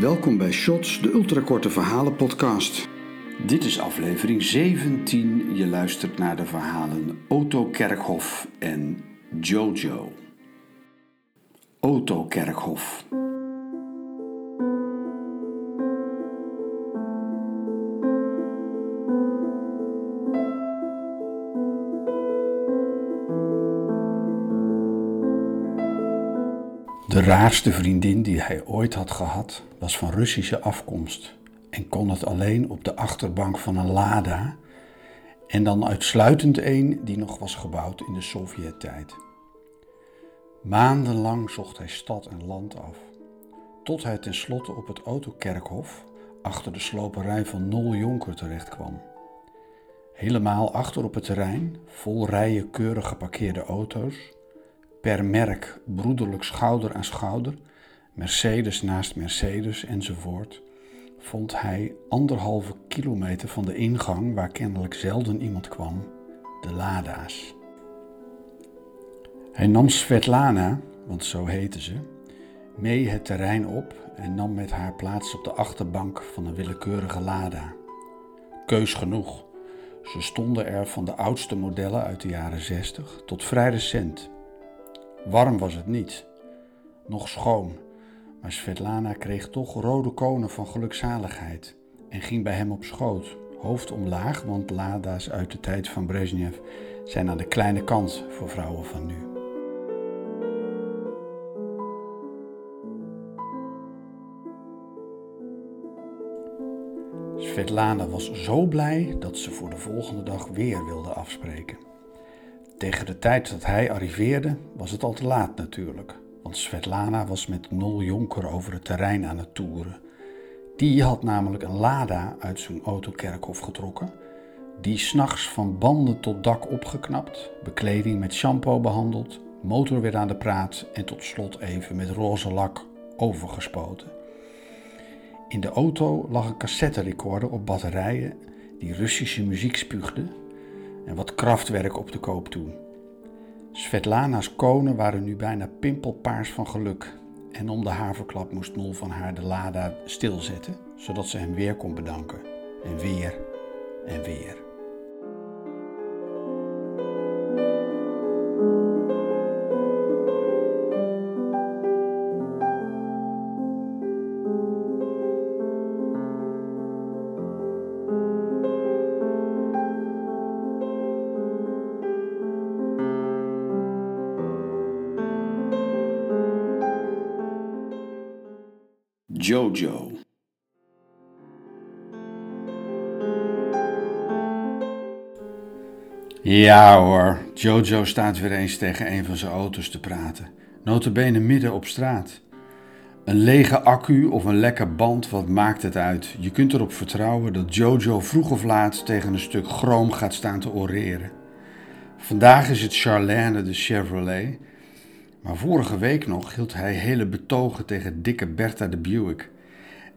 Welkom bij Shots, de ultrakorte verhalen podcast. Dit is aflevering 17. Je luistert naar de verhalen Otto Kerkhof en Jojo. Otto Kerkhof. De raarste vriendin die hij ooit had gehad was van Russische afkomst en kon het alleen op de achterbank van een Lada en dan uitsluitend een die nog was gebouwd in de Sovjet-tijd. Maandenlang zocht hij stad en land af, tot hij tenslotte op het autokerkhof achter de sloperij van Nol Jonker terechtkwam. Helemaal achter op het terrein, vol rijen keurig geparkeerde auto's, per merk broederlijk schouder aan schouder, Mercedes naast Mercedes enzovoort, vond hij anderhalve kilometer van de ingang waar kennelijk zelden iemand kwam, de Lada's. Hij nam Svetlana, want zo heette ze, mee het terrein op en nam met haar plaats op de achterbank van een willekeurige Lada. Keus genoeg. Ze stonden er van de oudste modellen uit de jaren 60 tot vrij recent. Warm was het niet, nog schoon, maar Svetlana kreeg toch rode konen van gelukzaligheid en ging bij hem op schoot, hoofd omlaag, want Lada's uit de tijd van Brezhnev zijn aan de kleine kant voor vrouwen van nu. Svetlana was zo blij dat ze voor de volgende dag weer wilde afspreken. Tegen de tijd dat hij arriveerde was het al te laat natuurlijk, want Svetlana was met Nol Jonker over het terrein aan het toeren. Die had namelijk een Lada uit zijn autokerkhof getrokken, die s'nachts van banden tot dak opgeknapt, bekleding met shampoo behandeld, motor weer aan de praat en tot slot even met roze lak overgespoten. In de auto lag een cassetterecorder op batterijen die Russische muziek spuugde en wat krachtwerk op de koop toe. Svetlana's konen waren nu bijna pimpelpaars van geluk. En om de haverklap moest Nol van haar de Lada stilzetten, zodat ze hem weer kon bedanken. En weer en weer. Jojo. Ja hoor, Jojo staat weer eens tegen een van zijn auto's te praten. Notabene midden op straat. Een lege accu of een lekker band, wat maakt het uit? Je kunt erop vertrouwen dat Jojo vroeg of laat tegen een stuk chroom gaat staan te oreren. Vandaag is het Charlene de Chevrolet maar vorige week nog hield hij hele betogen tegen dikke Bertha de Buick.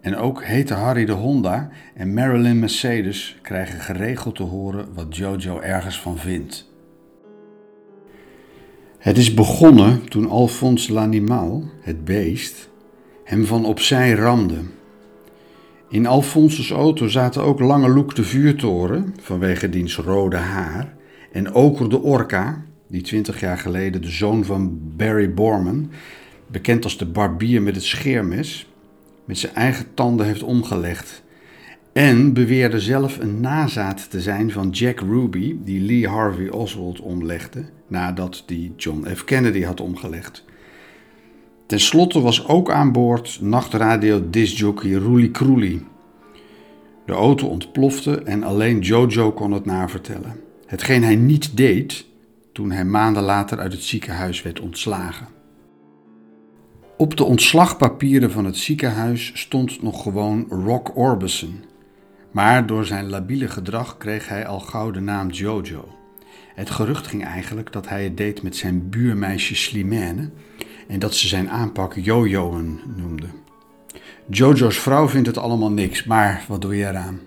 En ook hete Harry de Honda en Marilyn Mercedes krijgen geregeld te horen wat Jojo ergens van vindt. Het is begonnen toen Alphonse Lanimal, het beest, hem van opzij ramde. In Alphonse's auto zaten ook Lange Loek de vuurtoren, vanwege diens rode haar, en Oker de Orca, die 20 jaar geleden de zoon van Barry Borman, bekend als de barbier met het scheermes, met zijn eigen tanden heeft omgelegd. En beweerde zelf een nazaat te zijn van Jack Ruby, die Lee Harvey Oswald omlegde nadat die John F. Kennedy had omgelegd. Ten slotte was ook aan boord nachtradio discjockey Roelie Kroelie. De auto ontplofte en alleen Jojo kon het navertellen. Hetgeen hij niet deed, toen hij maanden later uit het ziekenhuis werd ontslagen. Op de ontslagpapieren van het ziekenhuis stond nog gewoon Rock Orbison, maar door zijn labiele gedrag kreeg hij al gauw de naam Jojo. Het gerucht ging eigenlijk dat hij het deed met zijn buurmeisje Slimane en dat ze zijn aanpak Jojoen noemde. Jojo's vrouw vindt het allemaal niks, maar wat doe je eraan?